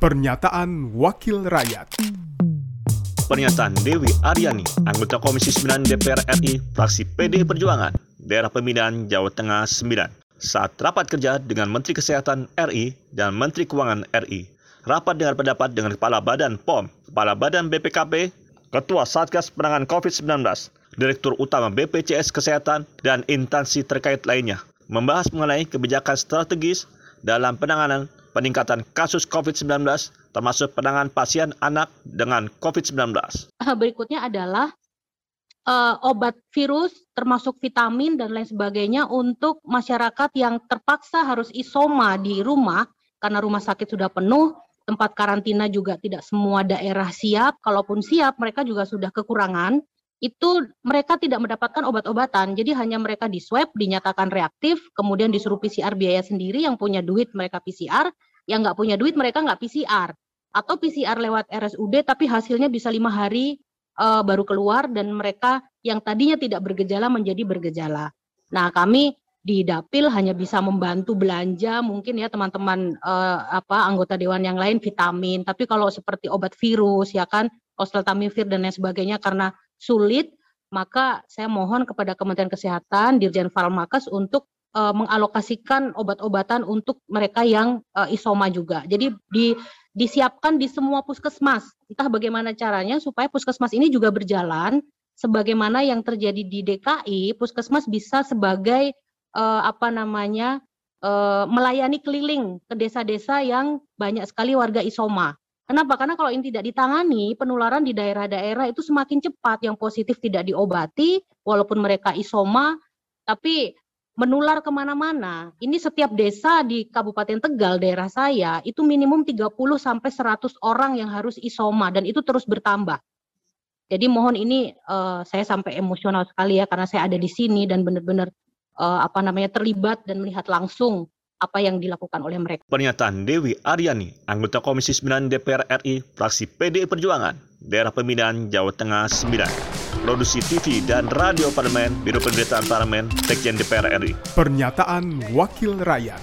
Pernyataan Wakil Rakyat. Pernyataan Dewi Aryani, anggota Komisi 9 DPR RI, fraksi PD Perjuangan, daerah pemilihan Jawa Tengah 9, saat rapat kerja dengan Menteri Kesehatan RI dan Menteri Keuangan RI. Rapat dengar pendapat dengan Kepala Badan POM, Kepala Badan BPKP, Ketua Satgas Penanganan COVID-19, Direktur Utama BPJS Kesehatan, dan instansi terkait lainnya, membahas mengenai kebijakan strategis dalam penanganan peningkatan kasus COVID-19 termasuk penanganan pasien anak dengan COVID-19. Berikutnya adalah uh, obat virus termasuk vitamin dan lain sebagainya untuk masyarakat yang terpaksa harus isoma di rumah karena rumah sakit sudah penuh, tempat karantina juga tidak semua daerah siap, kalaupun siap mereka juga sudah kekurangan itu mereka tidak mendapatkan obat-obatan. Jadi hanya mereka di swab, dinyatakan reaktif, kemudian disuruh PCR biaya sendiri, yang punya duit mereka PCR, yang nggak punya duit mereka nggak PCR. Atau PCR lewat RSUD tapi hasilnya bisa lima hari uh, baru keluar dan mereka yang tadinya tidak bergejala menjadi bergejala. Nah kami di dapil hanya bisa membantu belanja mungkin ya teman-teman uh, apa anggota dewan yang lain vitamin tapi kalau seperti obat virus ya kan oseltamivir dan lain sebagainya karena sulit, maka saya mohon kepada Kementerian Kesehatan, Dirjen Farmakas untuk uh, mengalokasikan obat-obatan untuk mereka yang uh, isoma juga. Jadi di, disiapkan di semua puskesmas. Entah bagaimana caranya supaya puskesmas ini juga berjalan sebagaimana yang terjadi di DKI, puskesmas bisa sebagai uh, apa namanya uh, melayani keliling ke desa-desa yang banyak sekali warga isoma. Kenapa? Karena kalau ini tidak ditangani, penularan di daerah-daerah itu semakin cepat. Yang positif tidak diobati, walaupun mereka isoma, tapi menular ke mana-mana. Ini setiap desa di Kabupaten Tegal, daerah saya, itu minimum 30 sampai 100 orang yang harus isoma, dan itu terus bertambah. Jadi mohon ini uh, saya sampai emosional sekali ya, karena saya ada di sini dan benar-benar uh, apa namanya terlibat dan melihat langsung apa yang dilakukan oleh mereka. Pernyataan Dewi Aryani, anggota Komisi 9 DPR RI, fraksi PDI Perjuangan, daerah pemilihan Jawa Tengah 9. Produksi TV dan Radio Parlemen, Biro Pemberitaan Parlemen, Sekjen DPR RI. Pernyataan Wakil Rakyat.